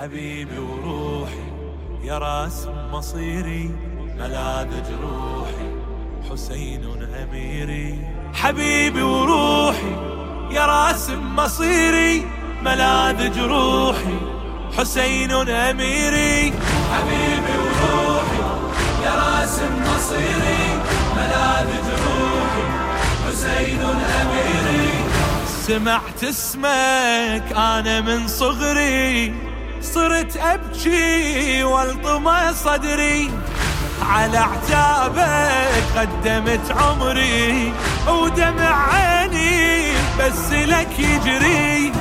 حبيبي وروحي يا راس مصيري ملاذ جروحي حسين أميري. حبيبي وروحي يا راس مصيري ملاذ جروحي حسين أميري. حبيبي وروحي يا راس مصيري ملاذ جروحي حسين أميري. سمعت اسمك أنا من صغري. صرت أبكي والطمى صدري. على عتابك قدمت عمري ودمع عيني بس لك يجري.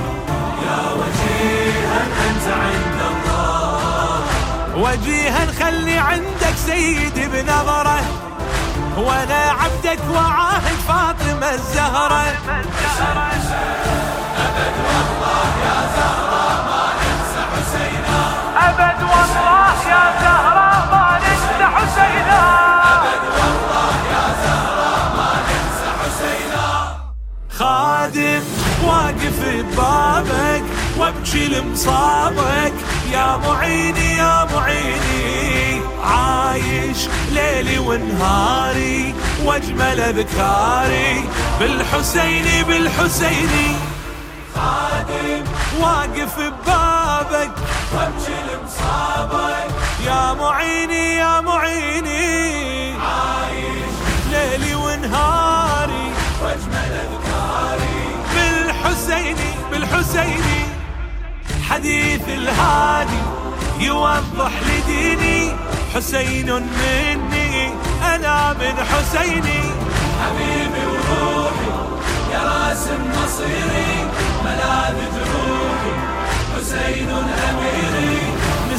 يا وجيها أنت عند الله. وجيها خلي عندك سيدي بنظره وأنا عبدك وعاهد فاطمة الزهرة. ابد والله يا زهره خادم واقف ببابك وابكي لمصابك. يا معيني يا معيني عايش ليلي ونهاري واجمل أذكاري. بالحسيني بالحسيني. خادم واقف ببابك وابكي لمصابك يا معيني يا معيني. عايش ليلي ونهاري. واجمل اذكاري بالحسيني بالحسيني. حديث الهادي يوضح لديني. حسين مني أنا من حسيني. حبيبي وروحي يا رأس مصيري ملاذ جروحي.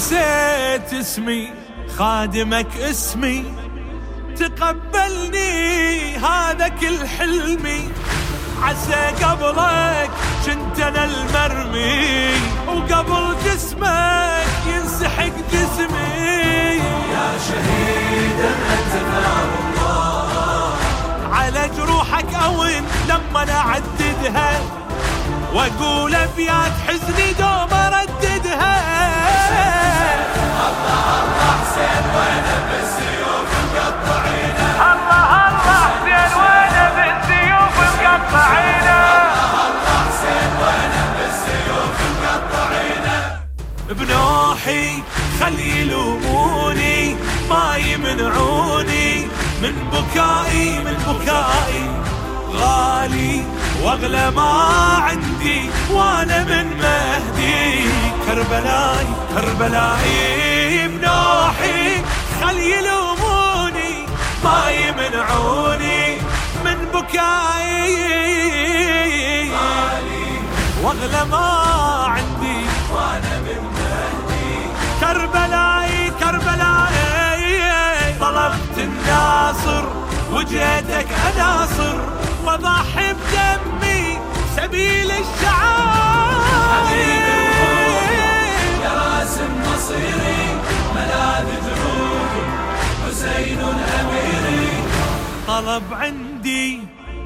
نسيت اسمي خادمك اسمي. تقبلني هذا كل حلمي. عسى قبلك كنت أنا المرمي. وقبل جسمك ينسحق جسمي. يا شهيدا أنت الله. على جروحك اون لما أنا أعددها. وأقول أبيات حزني دوم أرددها. بنوحي خلي يلوموني ما يمنعوني من بكائي من بكائي غالي. واغلى ما عندي وأنا من مهدي. كربلاي كربلاي بنوحي خلي يلوموني ما يمنعوني من بكائي. واغلى ما عندي وأنا من مهدي. كربلاي كربلاي طلبت الناصر وجيتك أناصر. واضحي بدمي سبيل الشعائر. يا راس مصيري ملاذ جروحي حسين أميري. طلب عندي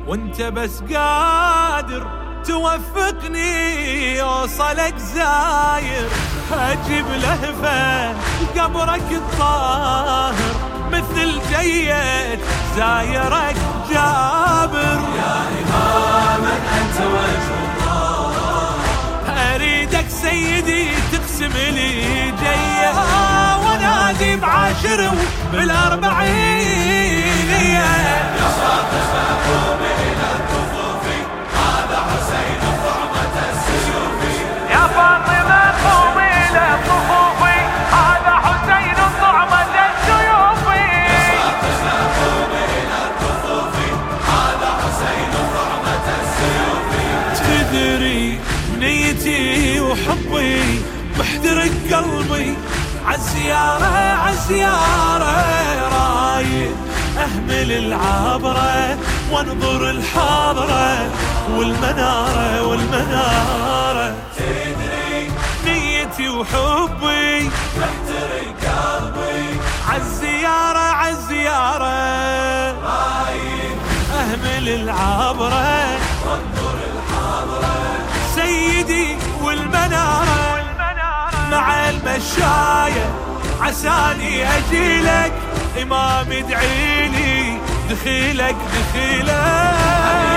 وانت بس قادر توفقني اوصلك زاير. أجيب لهفة قبرك الطاهر مثل جيد زايرك سيدي تقسم لي جيه وانادي بعاشر بالأربعين. يا يا فاطمة قومي إلى صفوفي هذا حسين طعمة السيوف تدري نيتي وحبي محترق قلبي عالزيارة عالزيارة. رايد أهمل العبرة وانظر الحاضرة والمنارة والمنارة. تدري نيتي وحبي محترق قلبي عالزيارة عالزيارة. رايد أهمل العبرة سيدي والمنارة مع المشاية عساني أجيلك. إمام ادعيلي دخيلك دخيلك.